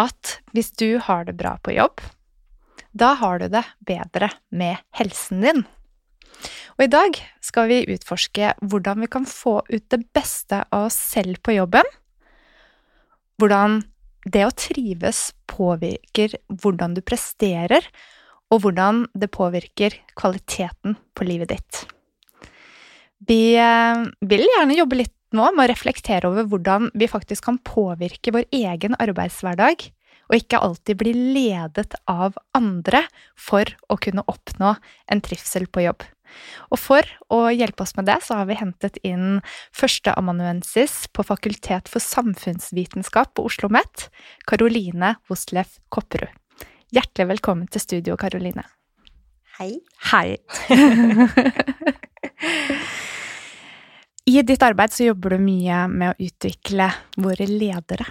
at hvis du har det bra på jobb, da har du det bedre med helsen din. Og i dag skal vi utforske hvordan vi kan få ut det beste av oss selv på jobben. Hvordan det å trives påvirker hvordan du presterer, og hvordan det påvirker kvaliteten på livet ditt. Vi eh, vil gjerne jobbe litt nå med å reflektere over hvordan vi faktisk kan påvirke vår egen arbeidshverdag, og ikke alltid bli ledet av andre for å kunne oppnå en trivsel på jobb. Og for å hjelpe oss med det, så har vi hentet inn førsteamanuensis på Fakultet for samfunnsvitenskap på Oslo OsloMet, Karoline Hoslev Kopperud. Hjertelig velkommen til studio, Karoline. Hei. Hei. I ditt arbeid så jobber du mye med å utvikle våre ledere.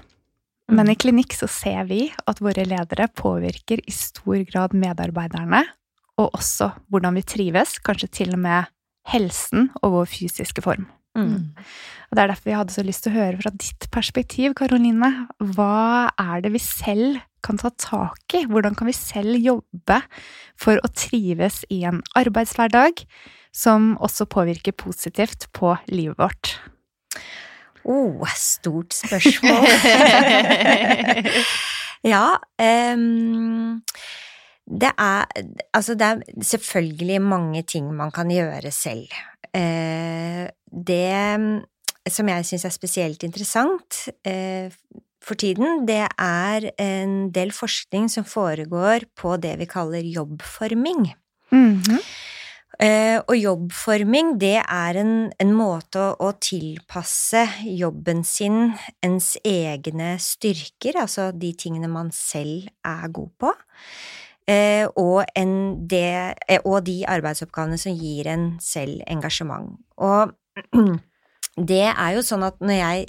Men i mm. klinikk så ser vi at våre ledere påvirker i stor grad medarbeiderne, og også hvordan vi trives, kanskje til og med helsen og vår fysiske form. Mm. Og Det er derfor vi hadde så lyst til å høre fra ditt perspektiv, Karoline. Hva er det vi selv kan ta tak i? Hvordan kan vi selv jobbe for å trives i en arbeidshverdag? Som også påvirker positivt på livet vårt? oh, stort spørsmål. ja um, det er Altså, det er selvfølgelig mange ting man kan gjøre selv. Uh, det som jeg syns er spesielt interessant uh, for tiden, det er en del forskning som foregår på det vi kaller jobbforming. Mm -hmm. Eh, og jobbforming, det er en, en måte å, å, tilpasse jobben sin ens egne styrker, altså de tingene man selv er god på, eh, og, det, eh, og de arbeidsoppgavene som gir en selv engasjement. Og det er jo sånn at når jeg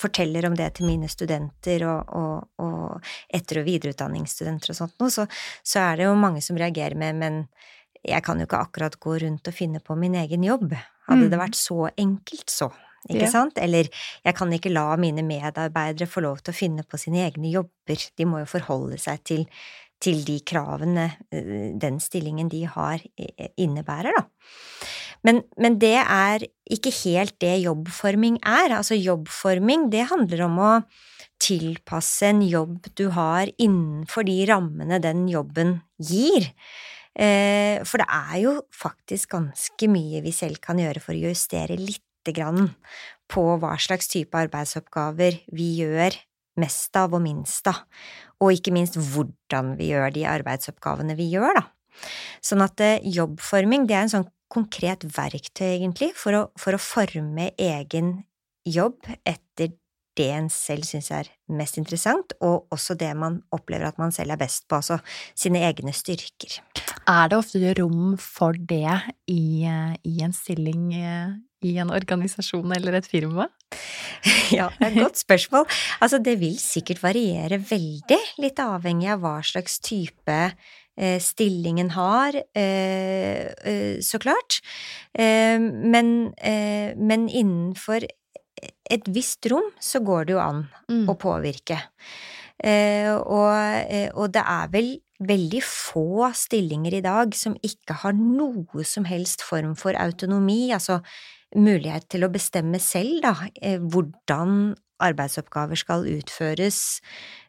forteller om det til mine studenter og, og, og etter- og videreutdanningsstudenter og sånt så, så er det jo mange som reagerer med men jeg kan jo ikke akkurat gå rundt og finne på min egen jobb. Hadde mm. det vært så enkelt, så. Ikke ja. sant? Eller jeg kan ikke la mine medarbeidere få lov til å finne på sine egne jobber. De må jo forholde seg til, til de kravene eh, den stillingen de har, innebærer, da. Men, men, det er ikke helt det jobbforming er. Altså, jobbforming, det handler om å tilpasse en jobb du har innenfor de rammene den jobben gir. Eh, for det er jo faktisk ganske mye vi selv kan gjøre for å justere lite grann på hva slags type arbeidsoppgaver vi gjør mest av og minst av, og ikke minst hvordan vi gjør de arbeidsoppgavene vi gjør, da. Sånn at eh, jobbforming, det er en sånn konkret verktøy, egentlig, for å, for å forme egen jobb etter det en selv syns er mest interessant, og også det man opplever at man selv er best på, altså sine egne styrker. Er det ofte rom for det i, i en stilling eh, i en organisasjon eller et firma? Ja, det er et godt spørsmål. Altså, det vil sikkert variere veldig, litt avhengig av hva slags type eh, stillingen har, eh, så klart. Men, men innenfor et visst rom så går det jo an mm. å påvirke. Eh, og, eh, og, det er vel veldig få stillinger i dag som ikke har noe som helst form for autonomi, altså mulighet til å bestemme selv, da, eh, hvordan arbeidsoppgaver skal utføres,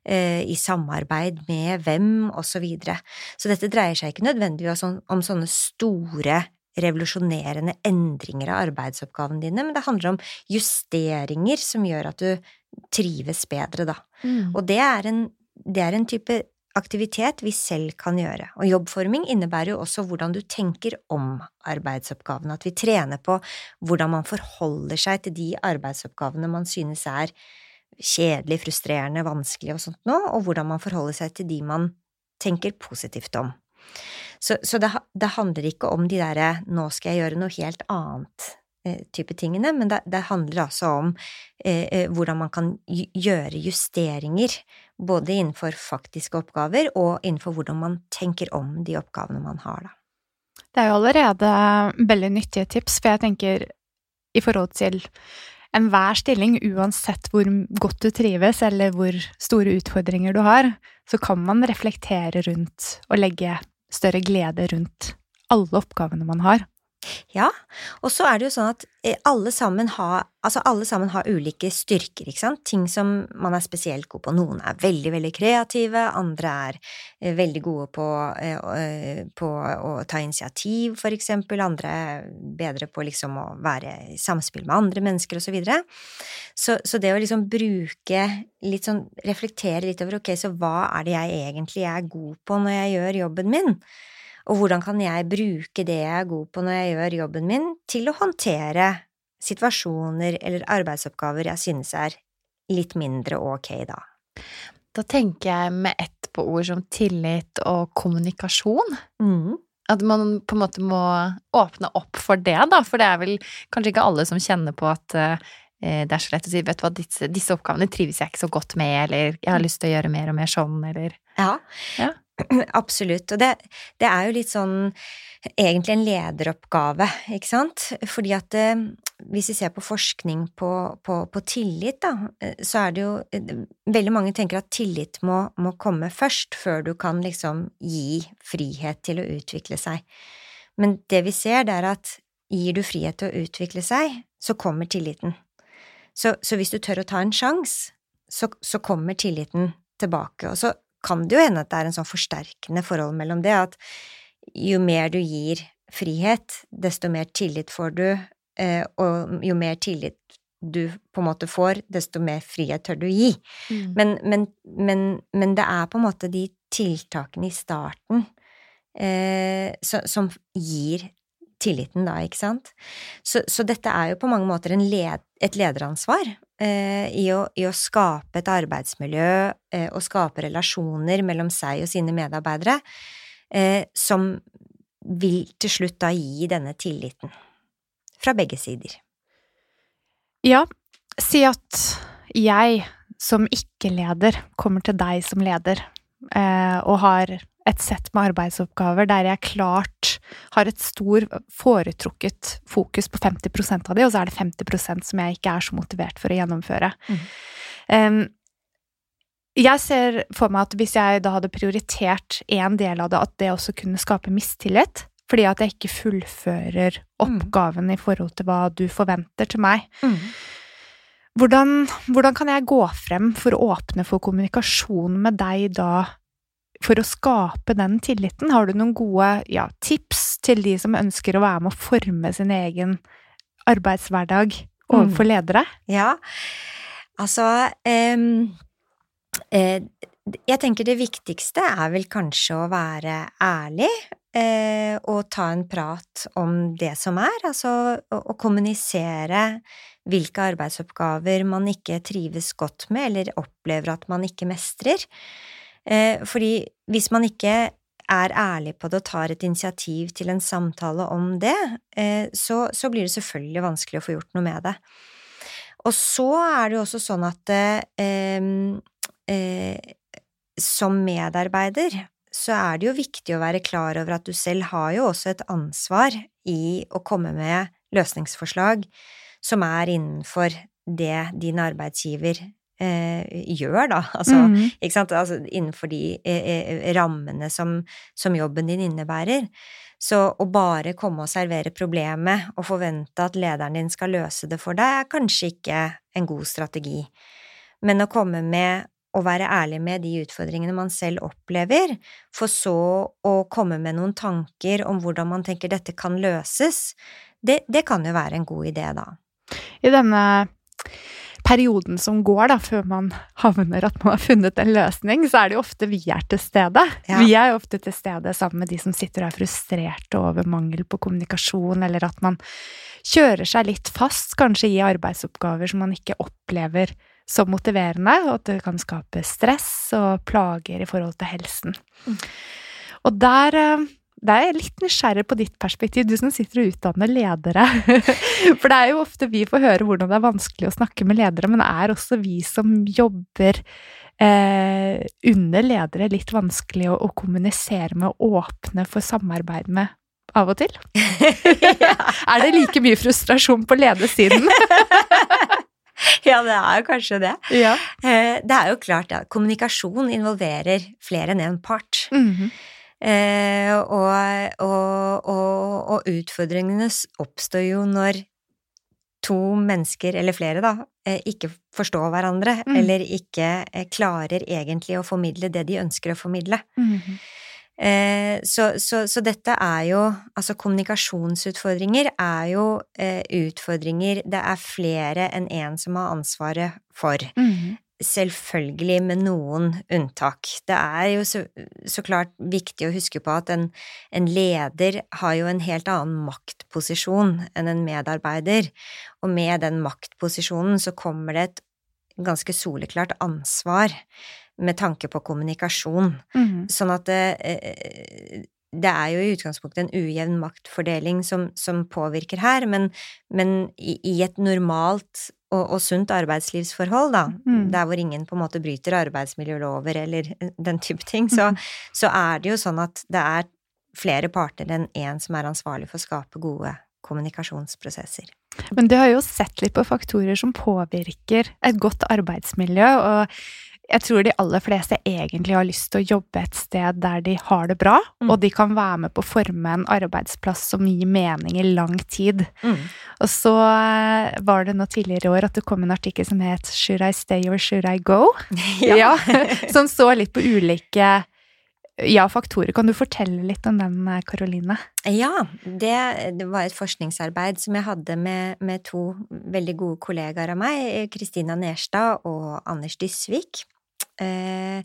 eh, i samarbeid med hvem, og så videre. Så dette dreier seg ikke nødvendigvis om, om sånne store revolusjonerende endringer av arbeidsoppgavene dine, men det handler om justeringer som gjør at du trives bedre, da. Mm. Og det er, en, det er en type aktivitet vi selv kan gjøre. Og jobbforming innebærer jo også hvordan du tenker om arbeidsoppgavene, at vi trener på hvordan man forholder seg til de arbeidsoppgavene man synes er kjedelig, frustrerende, vanskelig og sånt noe, og hvordan man forholder seg til de man tenker positivt om. Så, så det, det, handler ikke om de derre 'nå skal jeg gjøre noe helt annet' eh, type tingene, men det, det handler altså om eh, eh hvordan man kan gjøre justeringer, både innenfor faktiske oppgaver og innenfor hvordan man tenker om de oppgavene man har, da. Det er jo allerede veldig nyttige tips, for jeg tenker i forhold til enhver stilling, uansett hvor godt du trives eller hvor store utfordringer du har, så kan man reflektere rundt og legge større glede rundt alle oppgavene man har. Ja, og så er det jo sånn at eh, alle sammen har, altså alle sammen har ulike styrker, ikke sant, ting som man er spesielt god på. Noen er veldig, veldig kreative, andre er eh, veldig gode på, eh, på å ta initiativ, for eksempel, andre er bedre på liksom å være i samspill med andre mennesker, og så videre. Så, så det å liksom bruke litt sånn, reflektere litt over ok, så hva er det jeg egentlig er god på når jeg gjør jobben min? Og hvordan kan jeg bruke det jeg er god på når jeg gjør jobben min, til å håndtere situasjoner eller arbeidsoppgaver jeg synes er litt mindre ok, da? Da tenker jeg med ett på ord som tillit og kommunikasjon. Mm. At man på en måte må åpne opp for det, da. For det er vel kanskje ikke alle som kjenner på at uh, det er så lett å si vet du hva, disse, disse, oppgavene trives jeg ikke så godt med, eller jeg har lyst til å gjøre mer og mer sånn, eller Ja. ja. Absolutt. Og det, det, er jo litt sånn egentlig en lederoppgave, ikke sant? Fordi at eh, hvis vi ser på forskning på, på, på, tillit, da, eh, så er det jo eh, Veldig mange tenker at tillit må, må, komme først, før du kan liksom gi frihet til å utvikle seg. Men det vi ser, det er at gir du frihet til å utvikle seg, så kommer tilliten. Så, så hvis du tør å ta en sjanse, så, så kommer tilliten tilbake. Og så kan det jo hende at det er en sånn forsterkende forhold mellom det, at jo mer du gir frihet, desto mer tillit får du, eh, og jo mer tillit du på en måte får, desto mer frihet tør du gi. Mm. Men, men, men, men, det er på en måte de tiltakene i starten eh, som, som gir tilliten, da, ikke sant? Så, så, dette er jo på mange måter led, et lederansvar i, å, i, å, skape et arbeidsmiljø eh, og skape relasjoner mellom seg og sine medarbeidere eh, som vil til slutt da gi denne tilliten. Fra begge sider. Ja, si at jeg som ikke-leder kommer til deg som leder eh, og har et sett med arbeidsoppgaver der jeg klart har et stor foretrukket fokus på 50% av de, og så er det 50% som jeg ikke er så motivert for å gjennomføre. Mm. Um, jeg ser for meg at hvis jeg da hadde prioritert en del av det, at det også kunne skape mistillit, fordi at jeg ikke fullfører mm. oppgaven mm. i forhold til hva du forventer til meg. Mm. Hvordan, hvordan, kan jeg gå frem for å åpne for kommunikasjon med deg da for å skape den tilliten? Har du noen gode ja, tips til de som ønsker å være med å forme sin egen arbeidshverdag overfor mm. ledere? Ja, altså um, uh, Jeg tenker det viktigste er vel kanskje å være ærlig uh, og ta en prat om det som er, altså å, å kommunisere hvilke arbeidsoppgaver man ikke trives godt med eller opplever at man ikke mestrer. Eh, fordi hvis man ikke er ærlig på det og tar et initiativ til en samtale om det, eh, så, så, blir det selvfølgelig vanskelig å få gjort noe med det. Og så er det jo også sånn at eh, eh, som medarbeider så er det jo viktig å være klar over at du selv har jo også et ansvar i å komme med løsningsforslag som er innenfor det din arbeidsgiver eh, gjør, da. Altså, mm. ikke sant? Altså, innenfor de eh, eh, rammene som, som, jobben din innebærer. Så å bare komme og servere problemet og forvente at lederen din skal løse det for deg, er kanskje ikke en god strategi. Men å komme med og være ærlig med de utfordringene man selv opplever, for så å komme med noen tanker om hvordan man tenker dette kan løses, det, det kan jo være en god idé, da. I denne perioden som går da, før man havner at man har funnet en løsning, så er det jo ofte vi er til stede. Ja. Vi er jo ofte til stede sammen med de som sitter og er frustrerte over mangel på kommunikasjon, eller at man kjører seg litt fast, kanskje i arbeidsoppgaver som man ikke opplever som motiverende, og at det kan skape stress og plager i forhold til helsen. Mm. Og der det er jeg litt nysgjerrig på ditt perspektiv, du som sitter og utdanner ledere. For det er jo ofte vi får høre hvordan det er vanskelig å snakke med ledere, men det er også vi som jobber eh, under ledere litt vanskelig å, å, kommunisere med og åpne for samarbeid med av og til. er det like mye frustrasjon på ledersiden? ja, det er jo kanskje det. Ja. Eh, det er jo klart at kommunikasjon involverer flere enn én part. Mm -hmm. Eh, og, og, og, og, utfordringene oppstår jo når to mennesker, eller flere, da, eh, ikke forstår hverandre, mm. eller ikke eh, klarer egentlig å formidle det de ønsker å formidle. Mm. Eh, så, så, så, dette er jo Altså, kommunikasjonsutfordringer er jo eh, utfordringer det er flere enn én som har ansvaret for. Mm selvfølgelig med noen unntak. Det er jo så, så, klart viktig å huske på at en, en, leder har jo en helt annen maktposisjon enn en medarbeider, og med den maktposisjonen så kommer det et ganske soleklart ansvar med tanke på kommunikasjon. Mm. Sånn at det, eh, det er jo i utgangspunktet en ujevn maktfordeling som, som påvirker her, men, men i, i, et normalt og, og, sunt arbeidslivsforhold, da, mm. der hvor ingen på en måte bryter arbeidsmiljølover eller den type ting, så, mm. så er det jo sånn at det er flere parter enn én som er ansvarlig for å skape gode kommunikasjonsprosesser. Men du har jo sett litt på faktorer som påvirker et godt arbeidsmiljø, og jeg tror de aller fleste egentlig har lyst til å jobbe et sted der de har det bra, mm. og de kan være med på å forme en arbeidsplass som gir mening i lang tid. Mm. Og så eh, var det nå tidligere i år at det kom en artikkel som het Should I stay or should I go? ja. ja. Som så litt på ulike ja, faktorer. Kan du fortelle litt om den, Karoline? Ja, det, det, var et forskningsarbeid som jeg hadde med, med to veldig gode kollegaer av meg, Kristina Nerstad og Anders Dysvik. Eh,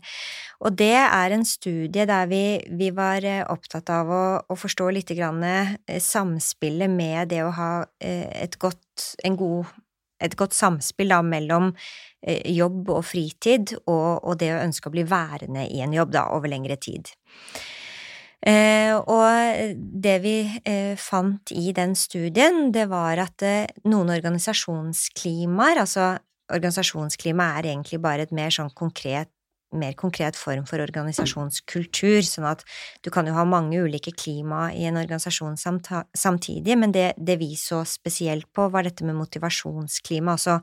og det er en studie der vi, vi var eh, opptatt av å, å, forstå litt grann eh, samspillet med det å ha et godt, god, et godt samspill da, mellom jobb og fritid og, og, det å ønske å bli værende i en jobb da, over lengre tid. Eh, og det vi eh, fant i den studien, det var at eh, noen organisasjonsklimaer, altså organisasjonsklima er egentlig bare et mer sånn konkret mer konkret form for organisasjonskultur, sånn at du kan jo ha mange ulike klima i en organisasjon samtidig, men det, det vi så spesielt på, var dette med motivasjonsklima, altså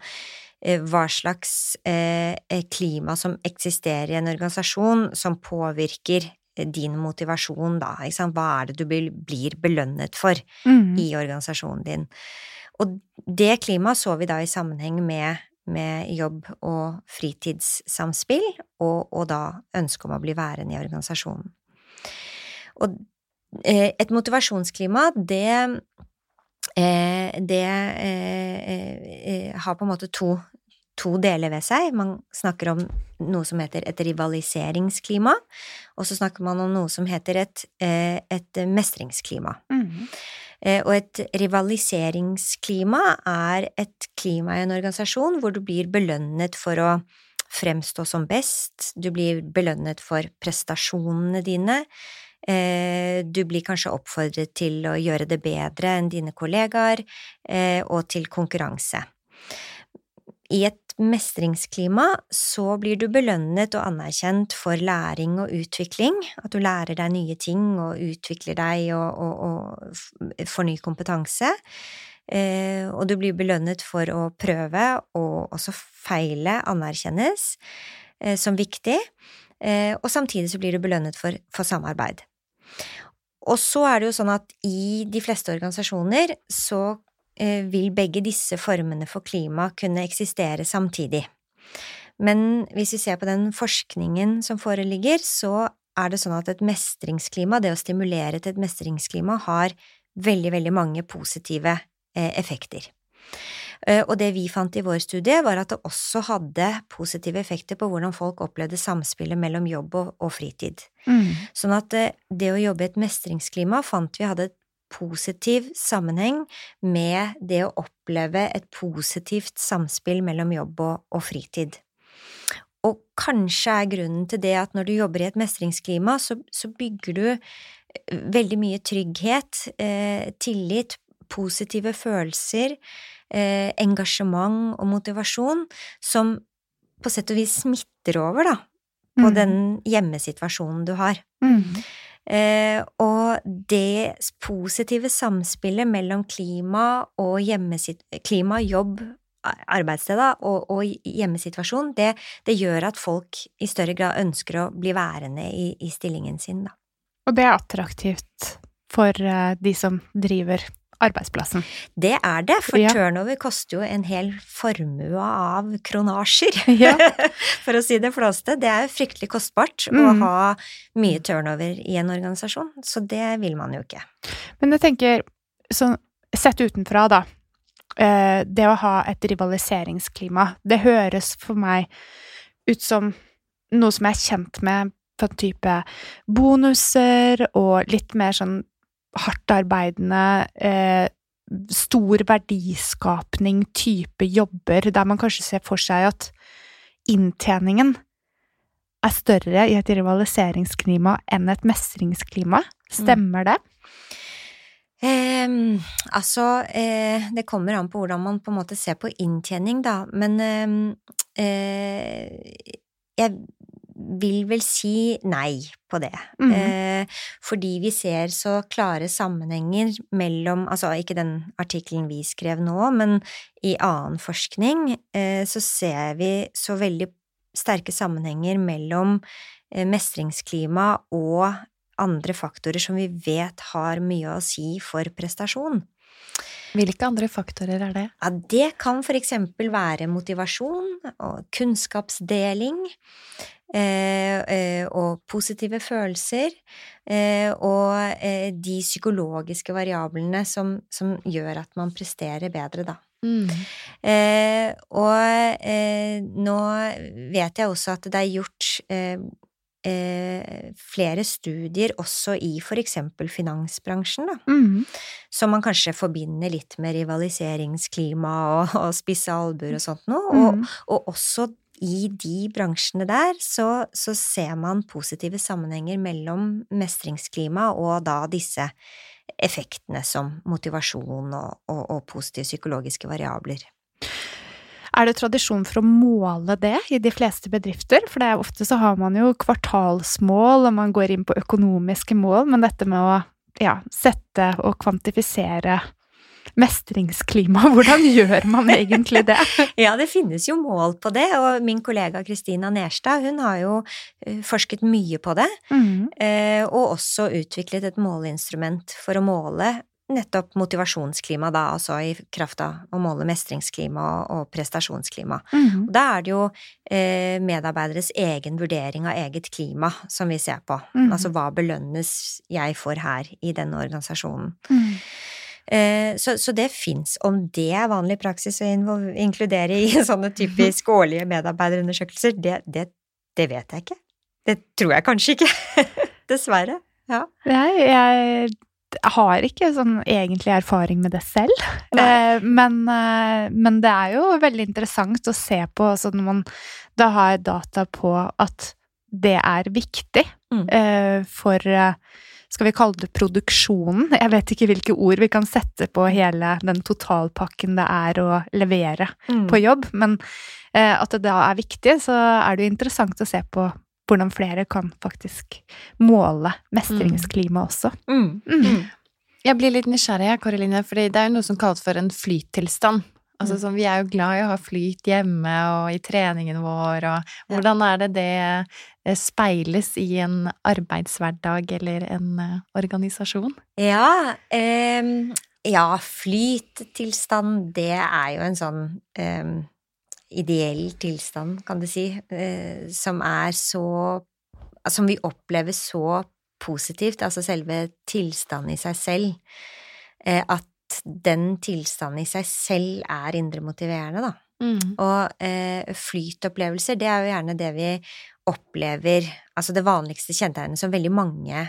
eh, hva slags eh, klima som eksisterer i en organisasjon som påvirker eh, din motivasjon, da, hva er det du blir belønnet for mm. i organisasjonen din? Og det klimaet så vi da i sammenheng med med jobb og fritidssamspill, og, og da ønske om å bli værende i organisasjonen. Og eh, et motivasjonsklima, det eh, det eh, har på en måte to, to, deler ved seg. Man snakker om noe som heter et rivaliseringsklima, og så snakker man om noe som heter et, et mestringsklima. Mm. Eh, og et rivaliseringsklima er et klima i en organisasjon hvor du blir belønnet for å fremstå som best, du blir belønnet for prestasjonene dine, eh, du blir kanskje oppfordret til å gjøre det bedre enn dine kollegaer, eh, og til konkurranse. I et mestringsklima så blir du belønnet og anerkjent for læring og utvikling, at du lærer deg nye ting og utvikler deg og, og, og får ny kompetanse. Eh, og du blir belønnet for å prøve og også feile anerkjennes eh, som viktig, eh, og samtidig så blir du belønnet for, for samarbeid. Og så er det jo sånn at i de fleste organisasjoner så vil begge disse formene for klima kunne eksistere samtidig. Men hvis vi ser på den forskningen som foreligger, så er det sånn at et mestringsklima, det å stimulere til et mestringsklima, har veldig, veldig mange positive eh, effekter. Eh, og det vi fant i vår studie, var at det også hadde positive effekter på hvordan folk opplevde samspillet mellom jobb og, og fritid. Mm. Sånn at det å jobbe i et mestringsklima fant vi hadde et positiv sammenheng med det å oppleve et positivt samspill mellom jobb og, og fritid. Og kanskje er grunnen til det at når du jobber i et mestringsklima, så, så bygger du eh, veldig mye trygghet, eh, tillit, positive følelser, eh, engasjement og motivasjon, som på sett og vis smitter over, da, på mm. den hjemmesituasjonen du har. Mm. Eh, og det positive samspillet mellom klima og klima, jobb, arbeidssted og, og hjemmesituasjon, det, det, gjør at folk i større grad ønsker å bli værende i, i stillingen sin, da. Og det er attraktivt for eh, de som driver arbeidsplassen. Det er det, for ja. turnover koster jo en hel formue av kronasjer, ja. for å si det flåste. Det er jo fryktelig kostbart mm. å ha mye turnover i en organisasjon, så det vil man jo ikke. Men jeg tenker, sånn sett utenfra, da, eh, det å ha et rivaliseringsklima, det høres for meg ut som noe som jeg er kjent med på type bonuser og litt mer sånn hardtarbeidende, eh, stor verdiskapning type jobber, der man kanskje ser for seg at inntjeningen er større i et rivaliseringsklima enn et mestringsklima. Stemmer det? Eh, altså, eh, det kommer an på hvordan man på en måte ser på inntjening, da, men eh, jeg vil vel si nei på det. Mm. Eh, fordi vi ser så klare sammenhenger mellom Altså ikke den artikkelen vi skrev nå, men i annen forskning eh, så ser vi så veldig sterke sammenhenger mellom eh, mestringsklima og andre faktorer som vi vet har mye å si for prestasjon. Hvilke andre faktorer er det? Ja, det kan for eksempel være motivasjon og kunnskapsdeling. Eh, eh, og positive følelser, eh, og de psykologiske variablene som, som, gjør at man presterer bedre, da. Mm. Eh, og eh, nå vet jeg også at det er gjort eh, flere studier også i for eksempel finansbransjen, da. Mm. Som man kanskje forbinder litt med rivaliseringsklima og, og spisse albuer og sånt noe. Mm. Og, og, også i de bransjene der så, så, ser man positive sammenhenger mellom mestringsklima og da disse effektene som motivasjon og, og, og positive psykologiske variabler. Er det tradisjon for å måle det i de fleste bedrifter? For det er ofte så har man jo kvartalsmål, og man går inn på økonomiske mål, men dette med å ja, sette og kvantifisere mestringsklima. Hvordan gjør man egentlig det? ja, det finnes jo mål på det, og min kollega Kristina Nerstad hun har jo eh, forsket mye på det, mm. og også utviklet et måleinstrument for å måle nettopp motivasjonsklima, da, altså i kraft av å måle mestringsklima og prestasjonsklima. Mm. Da er det jo eh, medarbeideres egen vurdering av eget klima som vi ser på. Mm. Altså hva belønnes jeg for her i denne organisasjonen. Mm. Eh, så, så, det fins. Om det er vanlig praksis å inkludere i sånne typisk årlige medarbeiderundersøkelser, det, det, det vet jeg ikke. Det tror jeg kanskje ikke. Dessverre. Ja. Nei, jeg har ikke sånn egentlig erfaring med det selv. Eh, men, eh, men, det er jo veldig interessant å se på altså når man da har data på at det er viktig mm. eh, for skal vi kalle det produksjonen? Jeg vet ikke hvilke ord vi kan sette på hele den totalpakken det er å levere mm. på jobb, men eh, at det da er viktig, så er det jo interessant å se på hvordan flere kan faktisk måle mestringsklima mm. også. Mm. mm. Jeg blir litt nysgjerrig, Karoline, for det er jo noe som kalles for en flyttilstand. Altså, sånn, vi er jo glad i å ha flyt hjemme og i treningen vår, og hvordan er det det eh, speiles i en arbeidshverdag eller en uh, organisasjon? Ja, eh, ja, flyttilstand, det er jo en sånn eh, ideell tilstand, kan du si, eh, som er så Som vi opplever så positivt, altså selve tilstanden i seg selv, eh, at den tilstanden i seg selv er indre motiverende, da. Mm. Og eh, flytopplevelser, det er jo gjerne det vi opplever Altså det vanligste kjennetegnet som veldig mange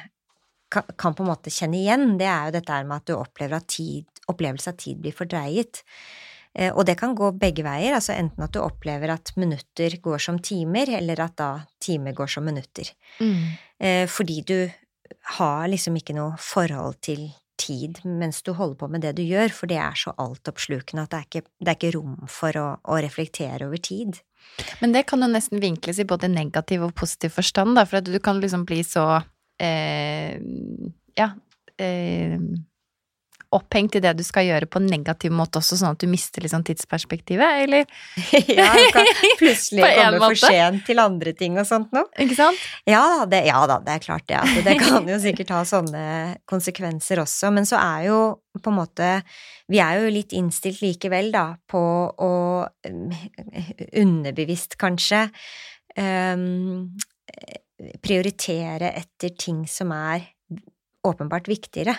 kan, kan på en måte kjenne igjen, det er jo dette her med at du opplever at tid, opplevelse av tid blir fordreiet. Eh, og det kan gå begge veier, altså enten at du opplever at minutter går som timer, eller at da timer går som minutter. Mm. Eh, fordi du har liksom ikke noe forhold til tid mens du holder på med det du gjør, for det er så altoppslukende at det er ikke, det er ikke rom for å, å, reflektere over tid. Men det kan jo nesten vinkles i både negativ og positiv forstand, da, for at du kan liksom bli så eh, Ja. Eh, opphengt i det du skal gjøre på en negativ måte også, sånn at du mister liksom tidsperspektivet, eller? ja, du kan plutselig komme for sent til andre ting og sånt noe. Ikke sant? Ja da, det, ja da, det er klart det. Altså, det kan jo sikkert ha sånne konsekvenser også, men så er jo på en måte Vi er jo litt innstilt likevel, da, på å underbevisst, kanskje, um, prioritere etter ting som er åpenbart viktigere.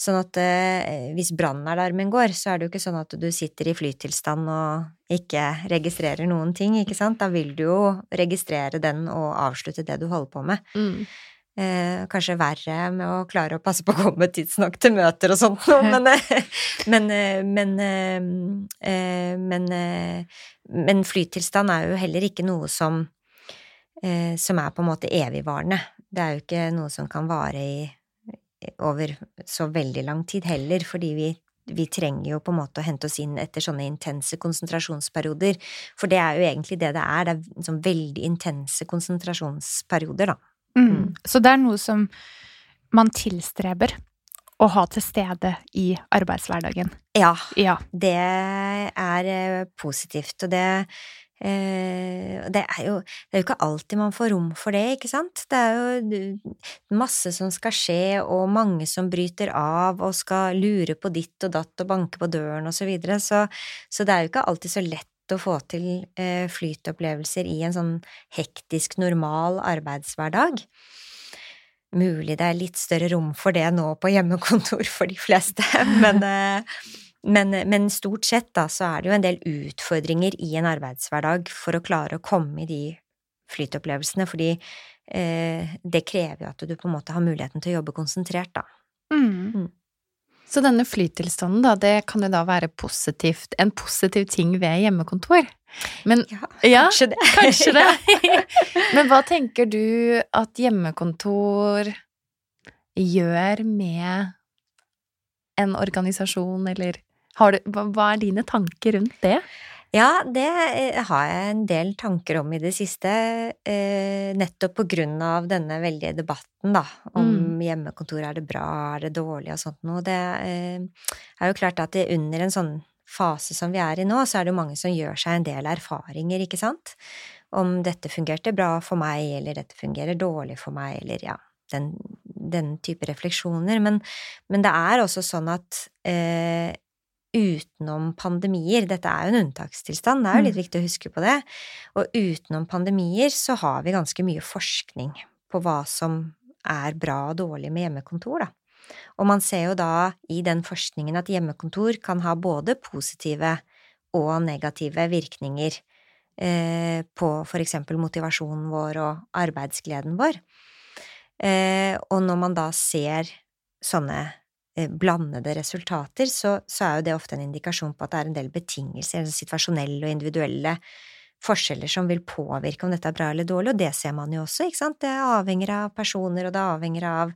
Sånn at eh, hvis brannalarmen går, så er det jo ikke sånn at du sitter i flytilstand og ikke registrerer noen ting, ikke sant? Da vil du jo registrere den og avslutte det du holder på med. Mm. Eh, kanskje verre med å klare å passe på å komme tidsnok til møter og sånt noe, men, men, eh, men, men, eh, men flytilstand er jo heller ikke noe som, eh, som er på en måte evigvarende. Det er jo ikke noe som kan vare i over så veldig lang tid heller, fordi vi, vi trenger jo på en måte å hente oss inn etter sånne intense konsentrasjonsperioder. For det er jo egentlig det det er, det er sånn veldig intense konsentrasjonsperioder, da. Mm. Mm. Så det er noe som man tilstreber å ha til stede i arbeidshverdagen? Ja, ja. det er eh, positivt, og det det er, jo, det er jo ikke alltid man får rom for det, ikke sant? Det er jo masse som skal skje, og mange som bryter av og skal lure på ditt og datt og banke på døren og så videre, så, så det er jo ikke alltid så lett å få til eh, flytopplevelser i en sånn hektisk, normal arbeidshverdag. Mulig det er litt større rom for det nå på hjemmekontor for de fleste, men eh, men, men, stort sett da, så er det jo en del utfordringer i en arbeidshverdag for å klare å komme i de flytopplevelsene, fordi eh, det krever jo at du på en måte har muligheten til å jobbe konsentrert, da. Mm. Mm. Så denne flytilstanden, da, det kan jo da være positivt, en positiv ting ved hjemmekontor? Men, ja, kanskje ja, det. Kanskje det. Men hva tenker du at hjemmekontor gjør med en organisasjon, eller du, hva er dine tanker rundt det? Ja, det eh, har jeg en del tanker om i det siste, eh, nettopp på grunn av denne veldige debatten, da, om mm. hjemmekontor, er det bra, er det dårlig og sånt noe. Det eh, er jo klart at det, under en sånn fase som vi er i nå, så er det jo mange som gjør seg en del erfaringer, ikke sant, om dette fungerte bra for meg, eller dette fungerer dårlig for meg, eller ja, den, den type refleksjoner. Men, men, det er også sånn at eh, utenom pandemier Dette er jo en unntakstilstand, det er jo litt mm. viktig å huske på det. Og utenom pandemier så har vi ganske mye forskning på hva som er bra og dårlig med hjemmekontor, da. Og man ser jo da i den forskningen at hjemmekontor kan ha både positive og negative virkninger eh, på for eksempel motivasjonen vår og arbeidsgleden vår. Eh, og når man da ser sånne blandede resultater, så, så, er jo det ofte en indikasjon på at det er en del betingelser, situasjonelle og individuelle forskjeller som vil påvirke om dette er bra eller dårlig, og det ser man jo også, ikke sant, det avhenger av personer, og det avhenger av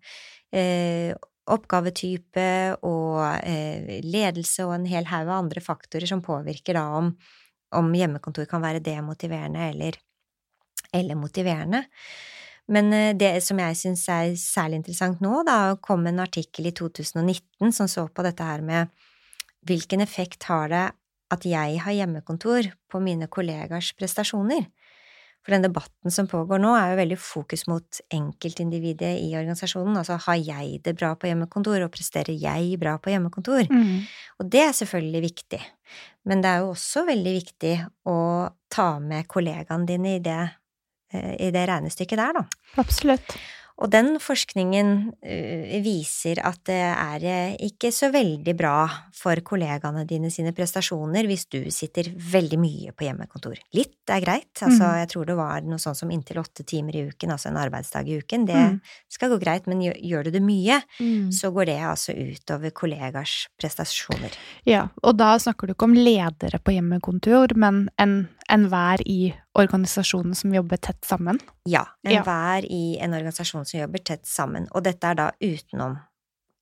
eh, oppgavetype og eh, ledelse og en hel haug av andre faktorer som påvirker da om, om hjemmekontor kan være demotiverende eller, eller motiverende. Men eh, det som jeg syns er særlig interessant nå, da kom en artikkel i 2019 som så på dette her med hvilken effekt har det at jeg har hjemmekontor på mine kollegers prestasjoner? For den debatten som pågår nå, er jo veldig fokus mot enkeltindividet i organisasjonen. Altså har jeg det bra på hjemmekontor, og presterer jeg bra på hjemmekontor? Mm. Og det er selvfølgelig viktig. Men det er jo også veldig viktig å ta med kollegaene dine i det i det regnestykket der, da. Absolutt. Og den forskningen uh, viser at det er uh, ikke så veldig bra for kollegaene dine sine prestasjoner hvis du sitter veldig mye på hjemmekontor. Litt er greit, altså Mm. jeg tror det var noe sånn som inntil åtte timer i uken, altså en arbeidsdag i uken. Det Mm. skal gå greit, men gjør, gjør du det mye, Mm. så går det altså utover kollegers prestasjoner. Ja, og da snakker du ikke om ledere på hjemmekontor, men en- enhver i organisasjonen som jobber tett sammen. Ja, Ja. enhver i en organisasjon som jobber tett sammen, og dette er da utenom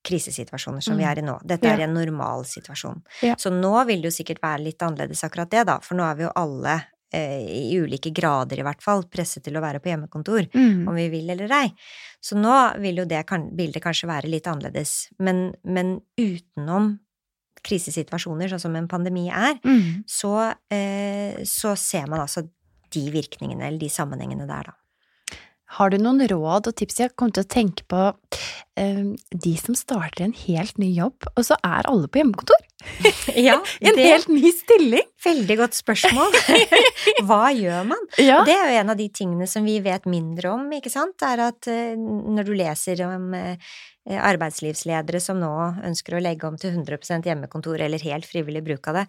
krisesituasjoner som vi Mm. er i nå. Dette Ja. er en normal situasjon. Ja. Så nå vil det jo sikkert være litt annerledes akkurat det, da, for nå er vi jo alle, eh, i ulike grader i hvert fall, presset til å være på hjemmekontor, Mm. om vi vil eller ei. Så nå vil jo det kan, bildet kanskje være litt annerledes, men, men utenom krisesituasjoner, sånn som en pandemi er, Mm. så, eh, så ser man altså de virkningene, eller de sammenhengene der, da. Har du noen råd og tips? Jeg kom til å tenke på eh, de som starter en helt ny jobb, og så er alle på hjemmekontor. Ja, En det helt ny stilling! Veldig godt spørsmål. Hva gjør man? Ja. Det er jo en av de tingene som vi vet mindre om, ikke sant, er at eh, når du leser om eh, arbeidslivsledere som nå ønsker å legge om til 100% hjemmekontor eller helt frivillig bruk av det,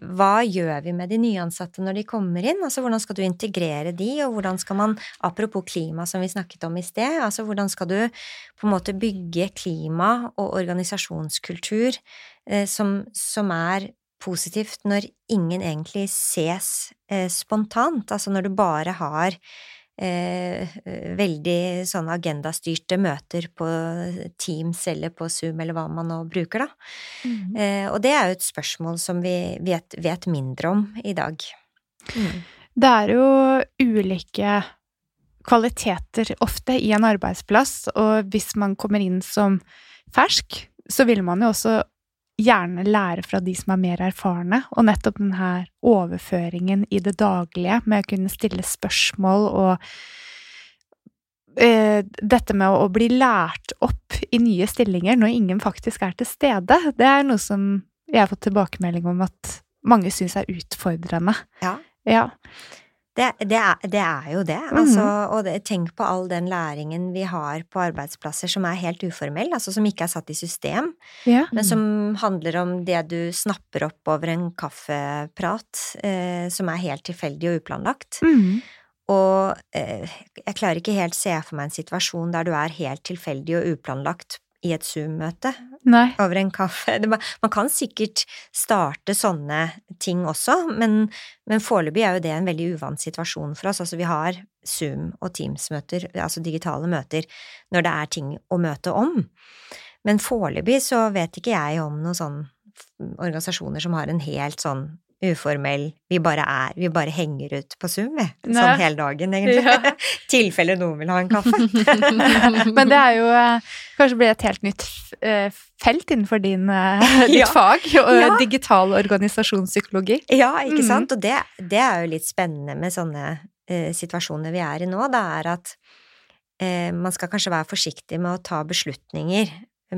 hva gjør vi med de nyansatte når de kommer inn? Altså hvordan skal du integrere de, og hvordan skal man, apropos klima som vi snakket om i sted, altså hvordan skal du på en måte bygge klima og organisasjonskultur eh, som, som er positivt når ingen egentlig ses eh, spontant, altså når du bare har eh, veldig sånne agendastyrte møter på Teams eller på Zoom eller hva man nå bruker, da. Mm. Eh, og det er jo et spørsmål som vi vet, vet mindre om i dag. Mm. Det er jo ulike kvaliteter ofte i en arbeidsplass, og hvis man kommer inn som fersk, så vil man jo også gjerne lære fra de som er mer erfarne, og nettopp den her overføringen i det daglige med å kunne stille spørsmål og eh, dette med å bli lært opp i nye stillinger når ingen faktisk er til stede, det er noe som jeg har fått tilbakemelding om at mange syns er utfordrende. Ja. Ja. Det, det, er, det er jo det, altså, og det, tenk på all den læringen vi har på arbeidsplasser som er helt uformell, altså som ikke er satt i system, ja. men som handler om det du snapper opp over en kaffeprat, eh, som er helt tilfeldig og uplanlagt. Mm. Og eh, jeg klarer ikke helt se for meg en situasjon der du er helt tilfeldig og uplanlagt i et Zoom-møte over en kaffe. Det, man kan sikkert starte sånne ting også, men, men foreløpig er jo det en veldig uvant situasjon for oss. Altså vi har Zoom og Teams-møter, altså digitale møter, når det er ting å møte om. Men foreløpig så vet ikke jeg om noen sånn organisasjoner som har en helt sånn uformell Vi bare er Vi bare henger ut på Zoom, vi. Sånn hele dagen, egentlig. Ja. tilfelle noen vil ha en kaffe. Men det er jo eh, Kanskje blir et helt nytt eh, felt innenfor din, eh, ditt Ja. fag, Ja. digital organisasjonspsykologi. Ja, ikke Mhm. sant? Og det, det er jo litt spennende med sånne uh, situasjoner vi er i nå, det er at uh, man skal kanskje være forsiktig med å ta beslutninger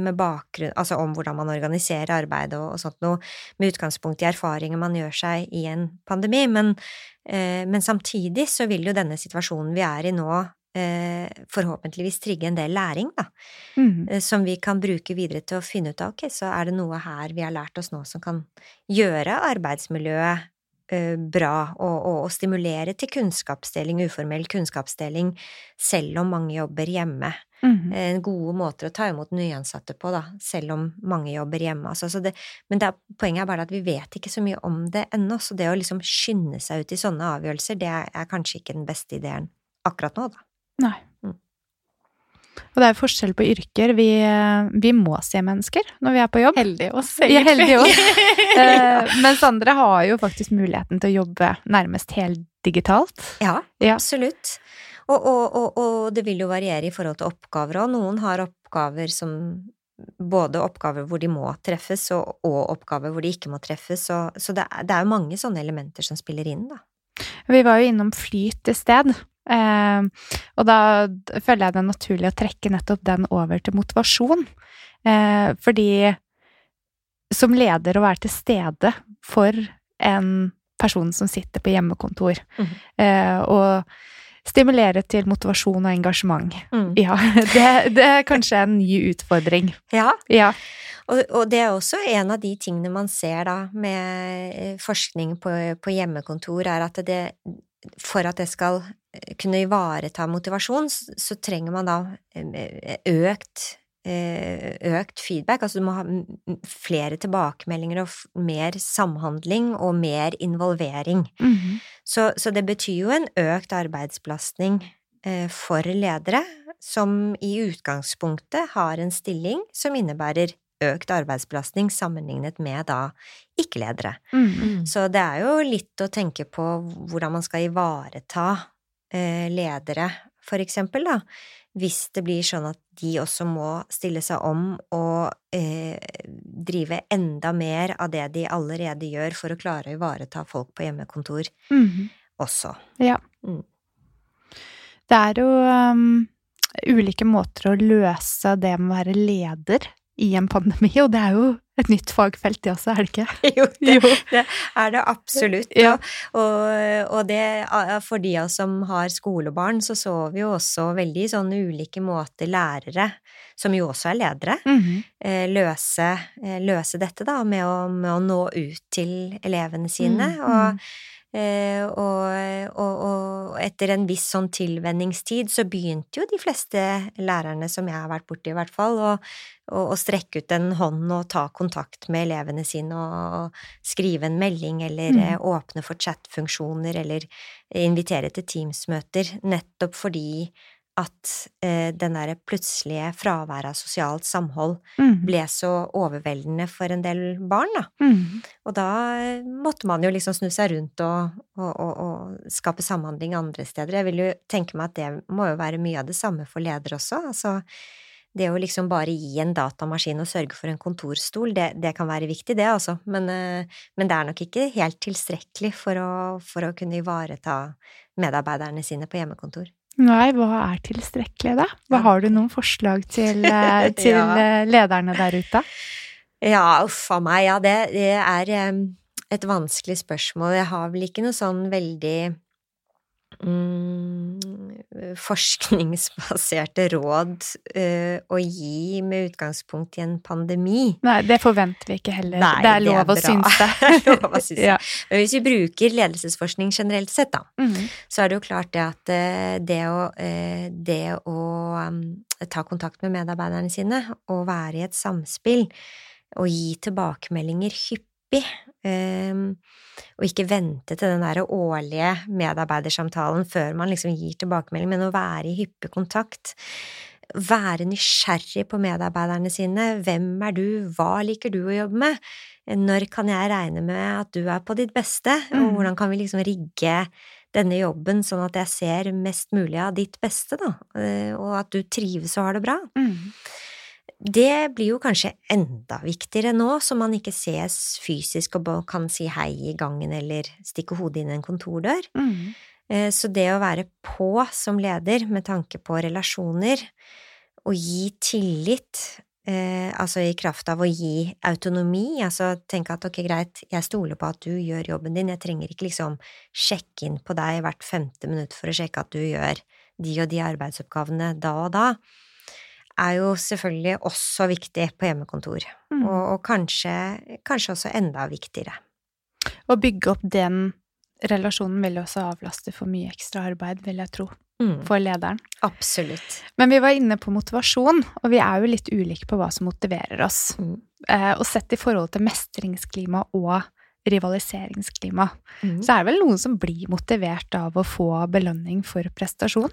med bakgrunn, altså om hvordan man organiserer arbeidet og, og sånt noe, med utgangspunkt i erfaringer man gjør seg i en pandemi, men, eh, men samtidig så vil jo denne situasjonen vi er i nå, eh, forhåpentligvis trigge en del læring, da Mm. eh, som vi kan bruke videre til å finne ut av ok, så er det noe her vi har lært oss nå som kan gjøre arbeidsmiljøet bra, og, og, og stimulere til kunnskapsdeling, uformell kunnskapsdeling, selv om mange jobber hjemme. Mm. -hmm. gode måter å ta imot nyansatte på, da, selv om mange jobber hjemme. Altså, så det, men det er, poenget er bare at vi vet ikke så mye om det ennå, så det å liksom skynde seg ut i sånne avgjørelser, det er, er kanskje ikke den beste ideen akkurat nå, da. Nei. Og det er forskjell på yrker. Vi, vi må se mennesker når vi er på jobb. Heldig oss, Vi er heldige egentlig. oss. Eh, mens andre har jo faktisk muligheten til å jobbe nærmest helt digitalt. Ja, Ja. absolutt. Og, og, og, og det vil jo variere i forhold til oppgaver òg. Noen har oppgaver som både oppgaver hvor de må treffes, og, oppgaver hvor de ikke må treffes. Så, så det, er, det er jo mange sånne elementer som spiller inn, da. Vi var jo innom flyt i sted, og da føler jeg det er naturlig å trekke nettopp den over til motivasjon. Eh, fordi som leder å være til stede for en person som sitter på hjemmekontor, mm. eh, og Stimulere til motivasjon og engasjement. Mm. Ja, det, det er kanskje en ny utfordring. Ja, Ja. og, og det er også en av de tingene man ser da med eh, forskning på, på hjemmekontor, er at det for at det skal kunne ivareta motivasjon, så trenger man da eh, økt eh, økt feedback, altså du må ha flere tilbakemeldinger og mer samhandling og mer involvering. Mhm. Så, så det betyr jo en økt arbeidsbelastning eh, for ledere, som i utgangspunktet har en stilling som innebærer økt arbeidsbelastning sammenlignet med da ikke-ledere. Mhm. Så det er jo litt å tenke på hvordan man skal ivareta eh, ledere, for eksempel, da. Hvis det blir sånn at de også må stille seg om og eh, drive enda mer av det de allerede gjør for å klare å ivareta folk på hjemmekontor Mhm. også. Det er jo um, ulike måter å løse det med å være leder i en pandemi, og det er jo et nytt fagfelt det også, er det ikke? Jo, det, Jo. det er det absolutt. Ja. Og, og det, for de av oss som har skolebarn, så så vi jo også veldig sånne ulike måter lærere, som jo også er ledere, mm -hmm. løse, eh, løse dette da, med å, med å nå ut til elevene sine. Mm, Og, eh, og, og, og etter en viss sånn tilvenningstid så begynte jo de fleste lærerne som jeg har vært borti i hvert fall, å, å, å strekke ut en hånd og ta kontakt med elevene sine og skrive en melding eller Mm. eh, åpne for chatfunksjoner eller invitere til Teams-møter, nettopp fordi at eh, den derre plutselige fraværet av sosialt samhold mm. ble så overveldende for en del barn, da. Mm. Og da eh, måtte man jo liksom snu seg rundt og, og, og, og skape samhandling andre steder. Jeg vil jo tenke meg at det må jo være mye av det samme for ledere også. Altså, det å liksom bare gi en datamaskin og sørge for en kontorstol, det, det kan være viktig, det altså. Men, eh, men det er nok ikke helt tilstrekkelig for å, for å kunne ivareta medarbeiderne sine på hjemmekontor. Nei, hva er tilstrekkelig, da? Hva Har du noen forslag til, eh, til Ja. eh, lederne der ute? Ja, uff a meg, ja, det, det er em, et vanskelig spørsmål. Jeg har vel ikke noe sånn veldig mm, forskningsbaserte råd uh, å gi med utgangspunkt i en pandemi. Nei, det forventer vi ikke heller. Nei, det er det er lov å synes det. Lov å synes det. ja. Men hvis vi bruker ledelsesforskning generelt sett, da, mm. så er det jo klart det at uh, det å, uh, det å um, ta kontakt med medarbeiderne sine og være i et samspill og gi tilbakemeldinger hyppig, og ikke vente til den der årlige medarbeidersamtalen før man liksom gir tilbakemelding, men å være i hyppig kontakt. Være nysgjerrig på medarbeiderne sine. Hvem er du? Hva liker du å jobbe med? Når kan jeg regne med at du er på ditt beste? Og Mm. hvordan kan vi liksom rigge denne jobben sånn at jeg ser mest mulig av ditt beste, da, eh, og at du trives og har det bra. Mhm. Det blir jo kanskje enda viktigere nå, som man ikke ses fysisk og kan si hei i gangen eller stikke hodet inn i en kontordør. Mhm. Eh, Så det å være på som leder med tanke på relasjoner, og gi tillit, eh, altså i kraft av å gi autonomi, altså tenke at ok, greit, jeg stoler på at du gjør jobben din, jeg trenger ikke liksom sjekke inn på deg hvert femte minutt for å sjekke at du gjør de og de arbeidsoppgavene da og da, er jo selvfølgelig også viktig på hjemmekontor, mm. og, og kanskje, kanskje også enda viktigere. Å bygge opp den relasjonen vil også avlaste for mye ekstra arbeid, vil jeg tro, Mm, for lederen. absolutt. Men vi var inne på motivasjon, og vi er jo litt ulike på hva som motiverer oss. Mm. Eh, og sett i forhold til mestringsklima og rivaliseringsklima, Mm. så er det vel noen som blir motivert av å få belønning for prestasjon.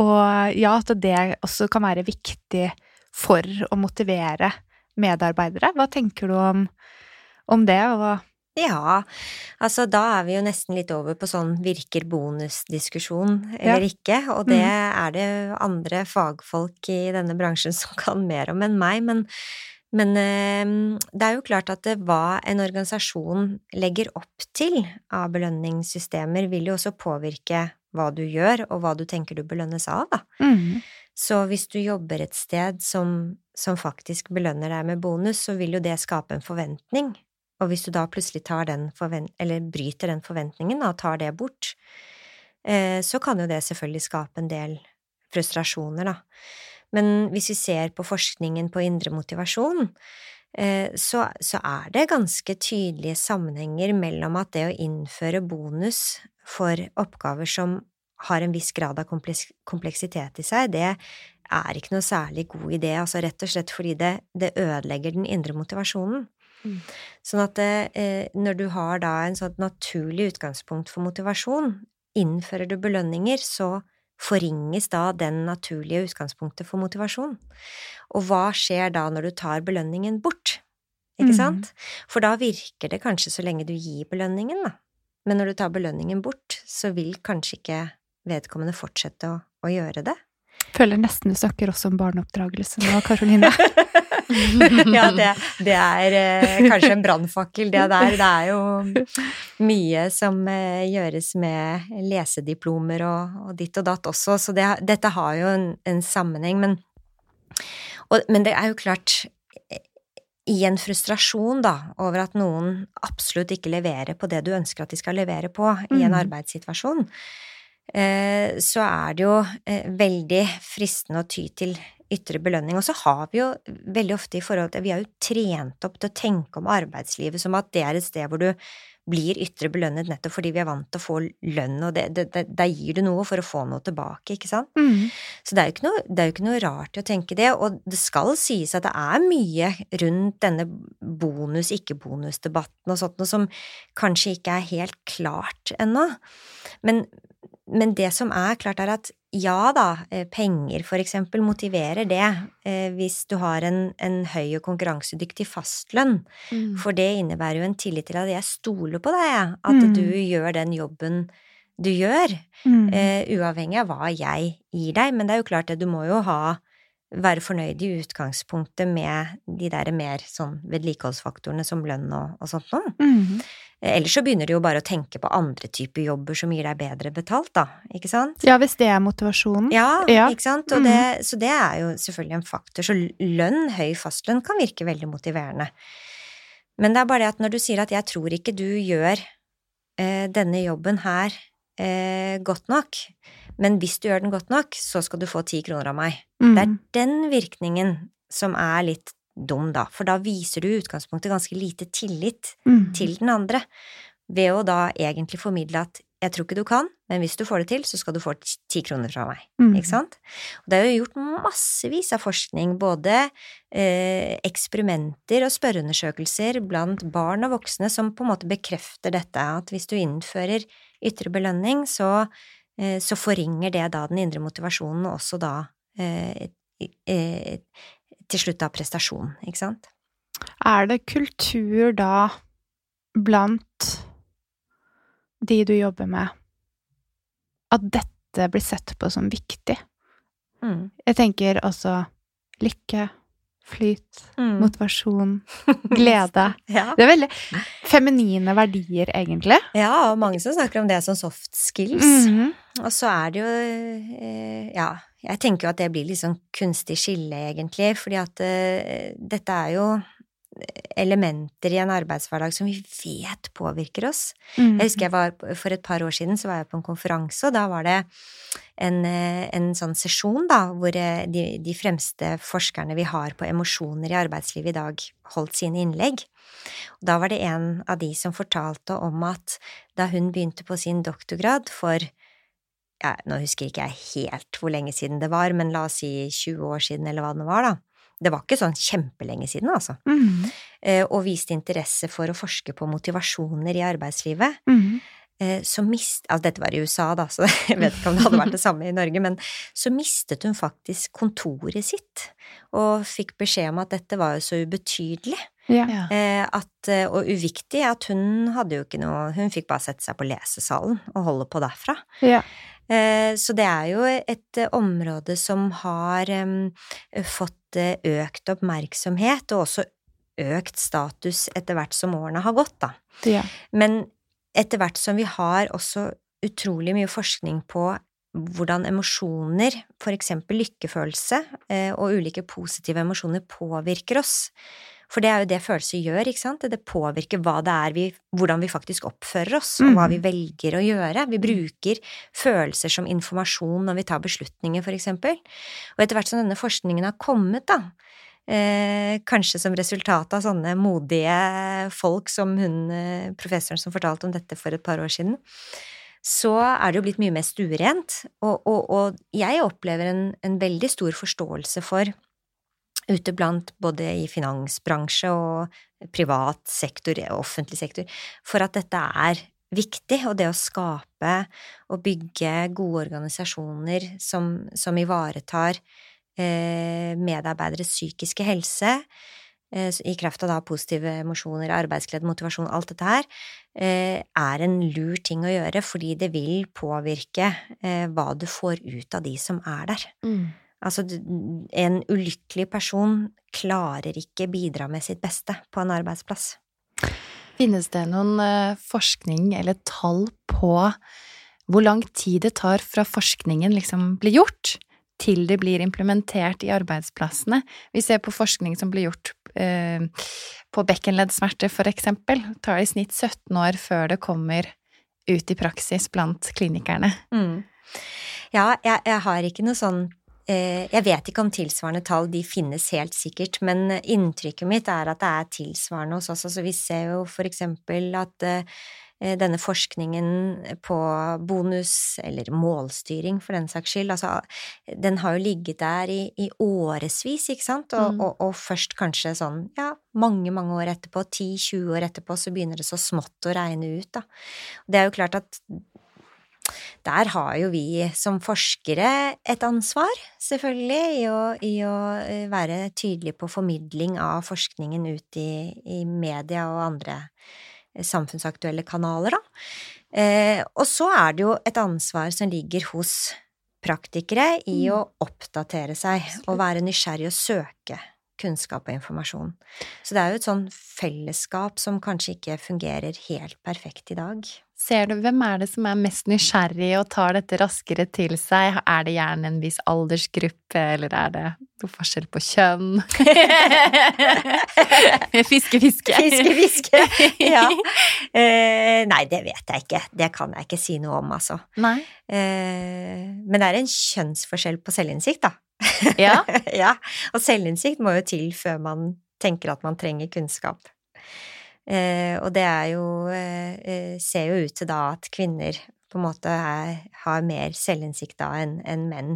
Og ja, at det også kan være viktig for å motivere medarbeidere. Hva tenker du om, om det? Og, Ja, altså da er vi jo nesten litt over på sånn virker bonusdiskusjon eller eller ikke, og det er det andre fagfolk i denne bransjen som kan mer om enn meg, men, men eh, det er jo klart at hva en organisasjon legger opp til av belønningssystemer, vil jo også påvirke hva du gjør, og hva du tenker du belønnes av, da. mm, Så hvis du jobber et sted som, som faktisk belønner deg med bonus, så vil jo det skape en forventning. Og hvis du da plutselig tar den forvent eller bryter den forventningen da, og tar det bort, eh, så kan jo det selvfølgelig skape en del frustrasjoner, da. Men hvis vi ser på forskningen på indre motivasjon, så, så er det ganske tydelige sammenhenger mellom at det å innføre bonus for oppgaver som har en viss grad av kompleksitet i seg, det er ikke noe særlig god idé, altså rett og slett fordi det, det ødelegger den indre motivasjonen. Mm. Sånn at eh, når du har da en sånn naturlig utgangspunkt for motivasjon, innfører du belønninger, så forringes da den naturlige utgangspunktet for motivasjon. Og hva skjer da når du tar belønningen bort? Ikke mm. sant? For da virker det kanskje så lenge du gir belønningen, da. Men når du tar belønningen bort, så vil kanskje ikke vedkommende fortsette å, å gjøre det. Føler nesten du snakker også om barneoppdragelse nå, Karoline. ja, det, det er eh, kanskje en brannfakkel, det der. Det er jo mye som eh, gjøres med lesediplomer og, og, ditt og datt også, så det, dette har jo en, en sammenheng. Men, og, men det er jo klart i en frustrasjon da, over at noen absolutt ikke leverer på det du ønsker at de skal levere på i en mm. arbeidssituasjon, Eh, så er det jo eh, veldig fristende å ty til ytre belønning. Og så har vi jo veldig ofte i forhold til Vi er jo trent opp til å tenke om arbeidslivet som at det er et sted hvor du blir ytre belønnet nettopp fordi vi er vant til å få lønn, og da gir du noe for å få noe tilbake, ikke sant? Mm. Så det er, noe, det er jo ikke noe rart å tenke det, og det skal sies at det er mye rundt denne bonus-ikke-bonus-debatten og sånt noe som kanskje ikke er helt klart ennå. Men, men det som er klart, er at ja da, eh, penger for eksempel motiverer det eh, hvis du har en, en høy og konkurransedyktig fastlønn, mm. for det innebærer jo en tillit til at jeg stoler på deg, at mm. du gjør den jobben du gjør, mm. uh, uavhengig av hva jeg gir deg, men det er jo klart at du må jo ha være fornøyd i utgangspunktet med de der mer sånn vedlikeholdsfaktorene som lønn og, og sånt noe. Mm. Ellers så begynner du jo bare å tenke på andre typer jobber som gir deg bedre betalt, da, ikke sant? Ja, hvis det er motivasjonen. Ja, ja. ikke sant, og mm. det, så det er jo selvfølgelig en faktor. Så lønn, høy fastlønn, kan virke veldig motiverende. Men det er bare det at når du sier at jeg tror ikke du gjør eh, denne jobben her eh, godt nok, men hvis du gjør den godt nok, så skal du få ti kroner av meg. Mm. Det er den virkningen som er litt dum, da, for da viser du i utgangspunktet ganske lite tillit mm. til den andre, ved å da egentlig formidle at jeg tror ikke du kan, men hvis du får det til, så skal du få ti kroner fra meg. Mm. Ikke sant? Og det er jo gjort massevis av forskning, både eh, eksperimenter og spørreundersøkelser blant barn og voksne som på en måte bekrefter dette, at hvis du innfører ytre belønning, så Eh, så forringer det da den indre motivasjonen, og også da eh, eh, til slutt da prestasjon, ikke sant? Er det kultur da blant de du jobber med, at dette blir sett på som viktig? Mm. Jeg tenker også lykke, flyt, mm. motivasjon, glede. ja. Det er veldig feminine verdier, egentlig. Ja, og mange som snakker om det som soft skills. Mm -hmm. Og så er det jo eh, Ja, jeg tenker jo at det blir litt sånn kunstig skille, egentlig, fordi at uh, dette er jo elementer i en arbeidshverdag som vi vet påvirker oss. Mm. Jeg husker jeg var, For et par år siden så var jeg på en konferanse, og da var det en, eh, en sånn sesjon da, hvor eh, de, de, fremste forskerne vi har på emosjoner i arbeidslivet i dag, holdt sine innlegg. Og da var det en av de som fortalte om at da hun begynte på sin doktorgrad for ja, Nå husker ikke jeg helt hvor lenge siden det var, men la oss si 20 år siden, eller hva det var, da. Det var ikke sånn kjempelenge siden, altså. Mm. og viste interesse for å forske på motivasjoner i arbeidslivet. Mm. Eh, så mist... Altså, dette var i USA, da, så jeg vet ikke om det hadde vært det samme i Norge, men så mistet hun faktisk kontoret sitt, og fikk beskjed om at dette var jo så ubetydelig. Ja. Eh, at, eh, og uviktig at hun hadde jo ikke noe Hun fikk bare sette seg på lesesalen og holde på derfra. Ja. Så det er jo et område som har fått økt oppmerksomhet, og også økt status etter hvert som årene har gått, da. Ja. Men etter hvert som vi har også utrolig mye forskning på hvordan emosjoner, for eksempel lykkefølelse, eh, og ulike positive emosjoner påvirker oss. For det er jo det følelser gjør, ikke sant? Det påvirker hva det er vi, hvordan vi faktisk oppfører oss, og hva vi Mm. velger å gjøre. Vi bruker følelser som informasjon når vi tar beslutninger, for eksempel. Og etter hvert som denne forskningen har kommet, da, eh, kanskje som resultat av sånne modige folk som hun eh, professoren som fortalte om dette for et par år siden, så er det jo blitt mye mer stuerent, og, og, og jeg opplever en, en veldig stor forståelse for ute blant både i finansbransje og privat sektor, offentlig sektor, for at dette er viktig, og det å skape og bygge gode organisasjoner som, som ivaretar eh, medarbeideres psykiske helse, eh, i kraft av da positive emosjoner, arbeidsglede, motivasjon, alt dette her, eh, er en lur ting å gjøre, fordi det vil påvirke eh, hva du får ut av de som er der. Altså, en ulykkelig person klarer ikke bidra med sitt beste på en arbeidsplass. Finnes det noen eh, forskning eller tall på hvor lang tid det tar fra forskningen liksom blir gjort, til det blir implementert i arbeidsplassene? Vi ser på forskning som blir gjort eh, på bekkenleddsmerter, for eksempel. Det tar i snitt 17 år før det kommer ut i praksis blant klinikerne. Mm. Ja, jeg, jeg har ikke noe sånn Jeg vet ikke om tilsvarende tall, de finnes helt sikkert, men inntrykket mitt er at det er tilsvarende hos oss. Altså, vi ser jo for eksempel at eh, denne forskningen på bonus, eller målstyring for den saks skyld, altså den har jo ligget der i, i årevis, ikke sant, og, Mm. og, og først kanskje sånn, ja, mange, mange år etterpå, 10-20 år etterpå, så begynner det så smått å regne ut, da. Det er jo klart at der har jo vi som forskere et ansvar, selvfølgelig, i å, i å eh, være tydelige på formidling av forskningen ut i, i media og andre eh, samfunnsaktuelle kanaler, da. Eh, og så er det jo et ansvar som ligger hos praktikere i å oppdatere seg og være nysgjerrig og søke kunnskap og informasjon. Så det er jo et sånn fellesskap som kanskje ikke fungerer helt perfekt i dag. Ser du, hvem er det som er mest nysgjerrig og tar dette raskere til seg? Er det gjerne en viss aldersgruppe, eller er det noe forskjell på kjønn? fiske, fiske. Fiske, fiske. Ja. Eh, nei, det vet jeg ikke. Det kan jeg ikke si noe om, altså. Nei. Eh, men det er en kjønnsforskjell på selvinnsikt, da. Ja. ja. Og selvinnsikt må jo til før man tenker at man trenger kunnskap. Eh, og det er jo eh, eh, Ser jo ut til da at kvinner på en måte er, har mer selvinnsikt da enn en menn.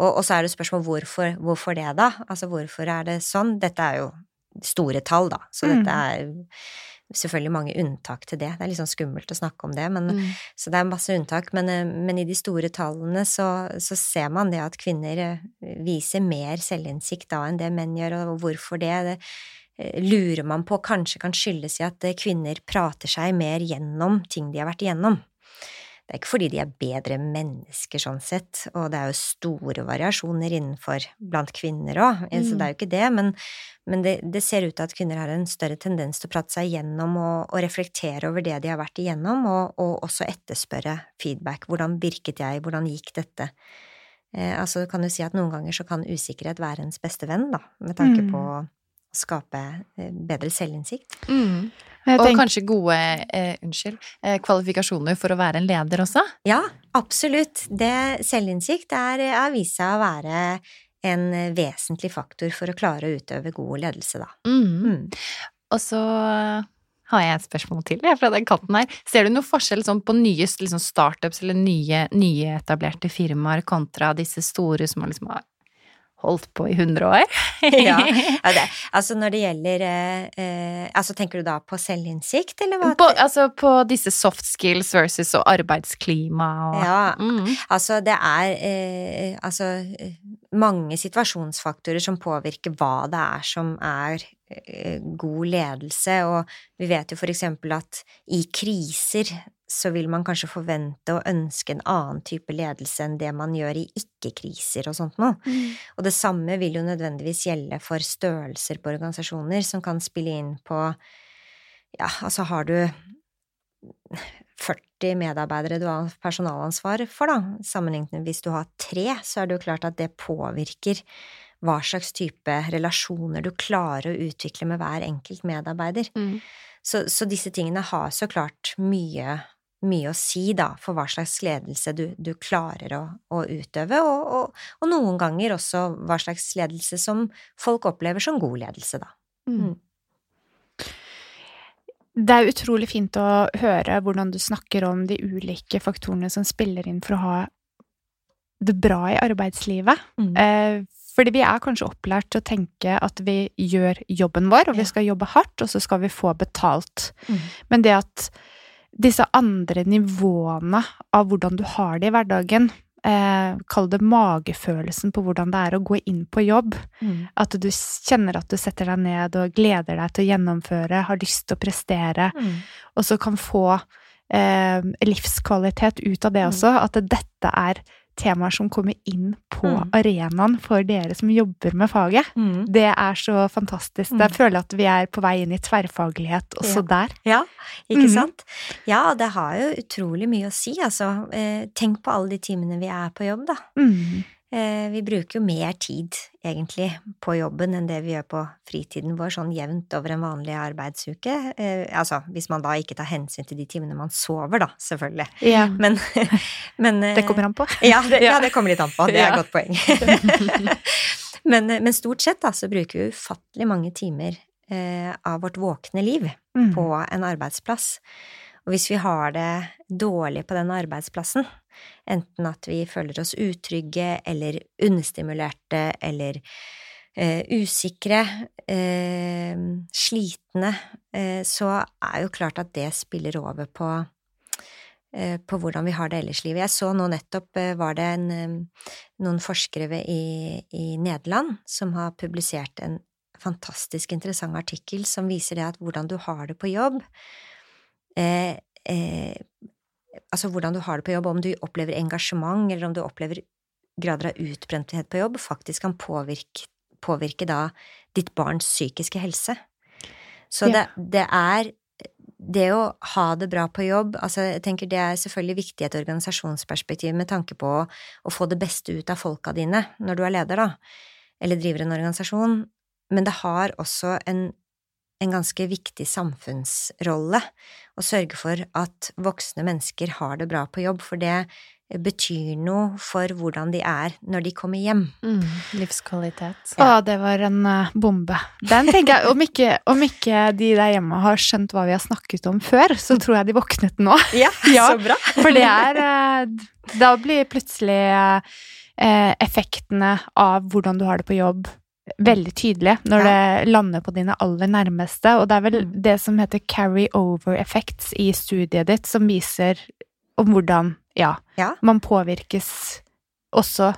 Og, og så er det spørsmål hvorfor, hvorfor det, da? Altså hvorfor er det sånn? Dette er jo store tall, da, så Mm. dette er selvfølgelig mange unntak til det. Det er litt sånn skummelt å snakke om det, men Mm. så det er masse unntak, men, men i de store tallene så, så ser man det at kvinner viser mer selvinnsikt da enn det menn gjør, og hvorfor det, det lurer man på kanskje kan skyldes i at eh, kvinner prater seg mer gjennom ting de har vært igjennom. Det er ikke fordi de er bedre mennesker sånn sett, og det er jo store variasjoner innenfor blant kvinner òg, så det er jo ikke det, men, men det, det ser ut til at kvinner har en større tendens til å prate seg igjennom og, og reflektere over det de har vært igjennom, og, og også etterspørre feedback. Hvordan virket jeg, hvordan gikk dette? Eh, altså kan du si at noen ganger så kan usikkerhet være ens beste venn, da, med tanke Mm. på skape eh, bedre selvinnsikt. Mm. Og tenker- kanskje gode eh, unnskyld, eh, kvalifikasjoner for å være en leder også? Ja, absolutt. Det, selvinnsikt er, har vist seg å være en vesentlig faktor for å klare å utøve god ledelse, da. Mm. Mm. Og så har jeg et spørsmål til jeg, fra den katten her. Ser du noe forskjell sånn, på nye liksom startups eller nye, nyetablerte firmaer kontra disse store som har liksom holdt på i 100 år? Ja, ja det, altså når det gjelder eh, eh, Altså tenker du da på selvinnsikt, eller hva? På, altså på disse soft skills versus og arbeidsklima og Ja, mm. Altså, det er eh, altså eh, mange situasjonsfaktorer som påvirker hva det er som er eh, god ledelse, og vi vet jo for eksempel at i kriser så vil man kanskje forvente og ønske en annen type ledelse enn det man gjør i ikke-kriser og sånt noe. Og det samme vil jo nødvendigvis gjelde for størrelser på organisasjoner, som kan spille inn på Ja, altså har du 40 medarbeidere du har personalansvar for, da, sammenlignet med hvis du har tre, så er det jo klart at det påvirker hva slags type relasjoner du klarer å utvikle med hver enkelt medarbeider. Mm. Så, så disse tingene har så klart mye, mye å si, da, for hva slags ledelse du, du klarer å, å utøve, og, og, og, noen ganger også hva slags ledelse som folk opplever som god ledelse, da. Mm. Det er utrolig fint å høre hvordan du snakker om de ulike faktorene som spiller inn for å ha det bra i arbeidslivet. Mm. Fordi vi er kanskje opplært til å tenke at vi gjør jobben vår, og vi skal jobbe hardt, og så skal vi få betalt. Mm. Men det at disse andre nivåene av hvordan du har det i hverdagen, eh, kall det magefølelsen på hvordan det er å gå inn på jobb, Mm. at du kjenner at du setter deg ned og gleder deg til å gjennomføre, har lyst til å prestere, Mm. og så kan få eh, livskvalitet ut av det Mm. også. At dette er temaer som kommer inn på Mm. arenaen for dere som jobber med faget. Mm. Det er så fantastisk. Mm. Jeg føler at vi er på vei inn i tverrfaglighet også der. Ja, ikke mm. sant? Ja, det har jo utrolig mye å si, altså. Eh, tenk på alle de timene vi er på jobb, da. Eh, vi bruker jo mer tid, egentlig, på jobben enn det vi gjør på fritiden vår, sånn jevnt over en vanlig arbeidsuke. Eh, altså, hvis man da ikke tar hensyn til de timene man sover, da, selvfølgelig. Ja. Men, men eh, Det kommer an på. Ja, det, ja, Ja. det kommer litt an på. Det er Ja. et godt poeng. men, men stort sett da, så bruker vi ufattelig mange timer eh, av vårt våkne liv Mm. på en arbeidsplass. Og hvis vi har det dårlig på den arbeidsplassen, enten at vi føler oss utrygge eller understimulerte eller eh, usikre, eh, slitne, eh, så er jo klart at det spiller over på eh, på hvordan vi har det ellers i livet. Jeg så nå nettopp eh, var det en, eh, noen forskere i, i Nederland som har publisert en fantastisk interessant artikkel som viser det at hvordan du har det på jobb eh, eh, Altså hvordan du har det på jobb, om du opplever engasjement, eller om du opplever grader av utbrenthet på jobb, faktisk kan påvirke, påvirke da ditt barns psykiske helse. Så Ja. det, det er det å ha det bra på jobb, altså jeg tenker det er selvfølgelig viktig i et organisasjonsperspektiv med tanke på å, å få det beste ut av folka dine når du er leder, da, eller driver en organisasjon, men det har også en, en ganske viktig samfunnsrolle å sørge for at voksne mennesker har det bra på jobb, for det betyr noe for hvordan de er når de kommer hjem. Mm. Livskvalitet. Å, det var en eh, bombe. Den tenker jeg, om ikke, om ikke de der hjemme har skjønt hva vi har snakket om før, så tror jeg de våknet nå. Ja, Ja. så bra! For det er eh, Da blir plutselig eh, effektene av hvordan du har det på jobb, veldig tydelige når det lander på dine aller nærmeste. Og det er vel Mm. det som heter carry over effects i studiet ditt, som viser om hvordan ja, Ja. man påvirkes også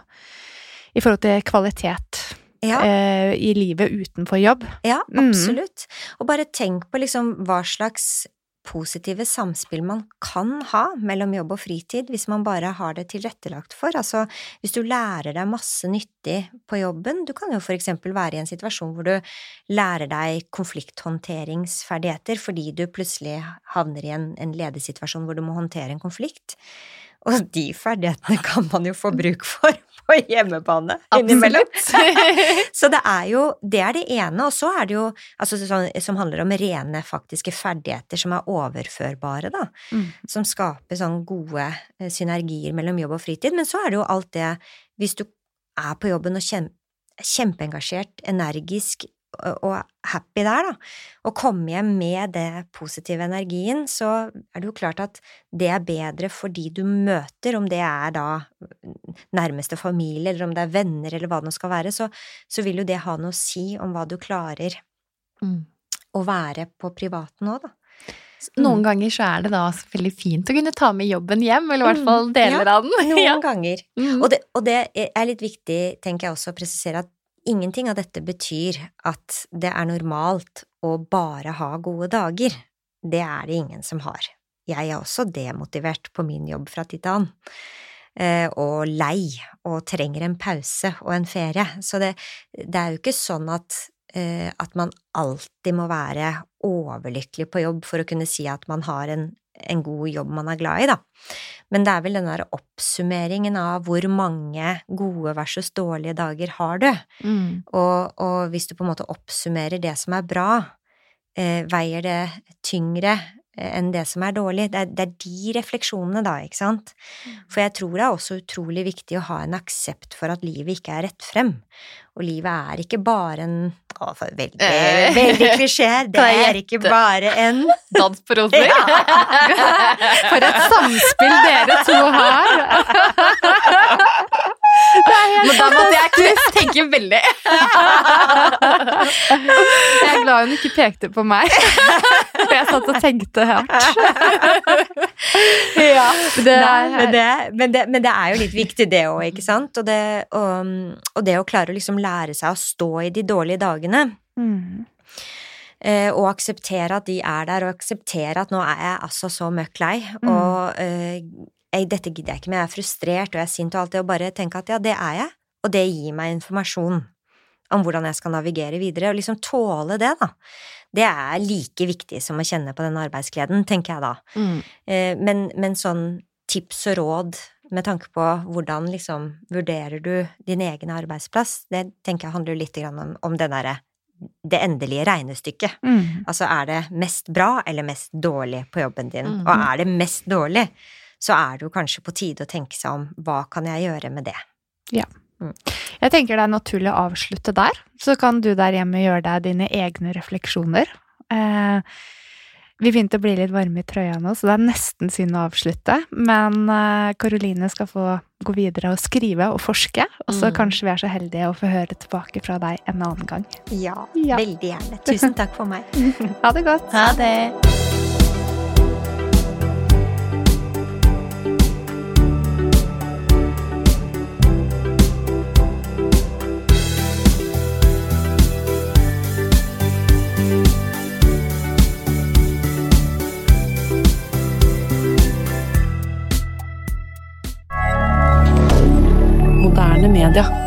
i forhold til kvalitet Ja. eh, i livet utenfor jobb. Ja, Mm. absolutt. Og bare tenk på liksom hva slags positive samspill man kan ha mellom jobb og fritid hvis man bare har det tilrettelagt for. Altså, hvis du lærer deg masse nyttig på jobben, du kan jo for eksempel være i en situasjon hvor du lærer deg konflikthåndteringsferdigheter fordi du plutselig havner i en, en ledersituasjon hvor du må håndtere en konflikt. Og de ferdighetene kan man jo få bruk for på hjemmebane innimellom. Så det er jo Det er det ene, og så er det jo altså sånn, som handler om rene faktiske ferdigheter som er overførbare, da. Mm. Som skaper sånn gode eh, synergier mellom jobb og fritid. Men så er det jo alt det Hvis du er på jobben og kjem, kjempeengasjert, energisk og happy der, da, og komme hjem med det positive energien, så er det jo klart at det er bedre for de du møter, om det er da nærmeste familie, eller om det er venner, eller hva det nå skal være, så, så vil jo det ha noe å si om hva du klarer Mm. å være på privaten òg, da. Noen ganger så er det da veldig fint å kunne ta med jobben hjem, eller i hvert fall deler ja, av den. Noen Ja. ganger. Mm. Og det, og det er litt viktig, tenker jeg også, å presisere at ingenting av dette betyr at det er normalt å bare ha gode dager. Det er det ingen som har. Jeg er også demotivert på min jobb fra annen. Eh, og lei, og trenger en pause og en ferie. Så det, det er jo ikke sånn at, eh, at man alltid må være overlykkelig på jobb for å kunne si at man har en, en god jobb man er glad i, da. Men det er vel den der oppsummeringen av hvor mange gode versus dårlige dager har du. Mm. Og, og hvis du på en måte oppsummerer det som er bra, eh, veier det tyngre enn det som er dårlig. Det er, det er de refleksjonene, da, ikke sant? For jeg tror det er også utrolig viktig å ha en aksept for at livet ikke er rett frem. Og livet er ikke bare en å, for veldig, Eh. veldig klisjé. Det er ikke bare en Dans på roser? For et samspill dere to har! Men da måtte jeg tenke veldig. Jeg er glad hun ikke pekte på meg. For jeg satt og tenkte hardt. ja. Det Nei, er, men, det, men, det, men det er jo litt viktig, det òg, ikke sant? Og det, og, og det å klare å liksom lære seg å stå i de dårlige dagene. Mm. Eh, og akseptere at de er der, og akseptere at nå er jeg altså så møkk lei, Mm. og eh, dette gidder jeg ikke med, jeg er frustrert og jeg er sint og alt det, og bare tenke at ja, det er jeg, og det gir meg informasjon om hvordan jeg skal navigere videre, og liksom tåle det, da. Det er like viktig som å kjenne på den arbeidsgleden, tenker jeg da. Mm. Eh, men, men sånn tips og råd med tanke på hvordan liksom vurderer du din egen arbeidsplass, det tenker jeg handler litt om, om det derre det endelige regnestykket. Mm. Altså, er det mest bra eller mest dårlig på jobben din? Mm. Og er det mest dårlig, så er det jo kanskje på tide å tenke seg om hva kan jeg gjøre med det? Jeg tenker det er naturlig å avslutte der. Så kan du der hjemme gjøre deg dine egne refleksjoner. Eh, vi begynte å bli litt varme i trøya nå, så det er nesten synd å avslutte. Men Karoline skal få gå videre og skrive og forske, og så Mm. kanskje vi er så heldige å få høre tilbake fra deg en annen gang. Ja, Ja. veldig gjerne. Tusen takk for meg. Ha det godt! Ha det. Moderne media.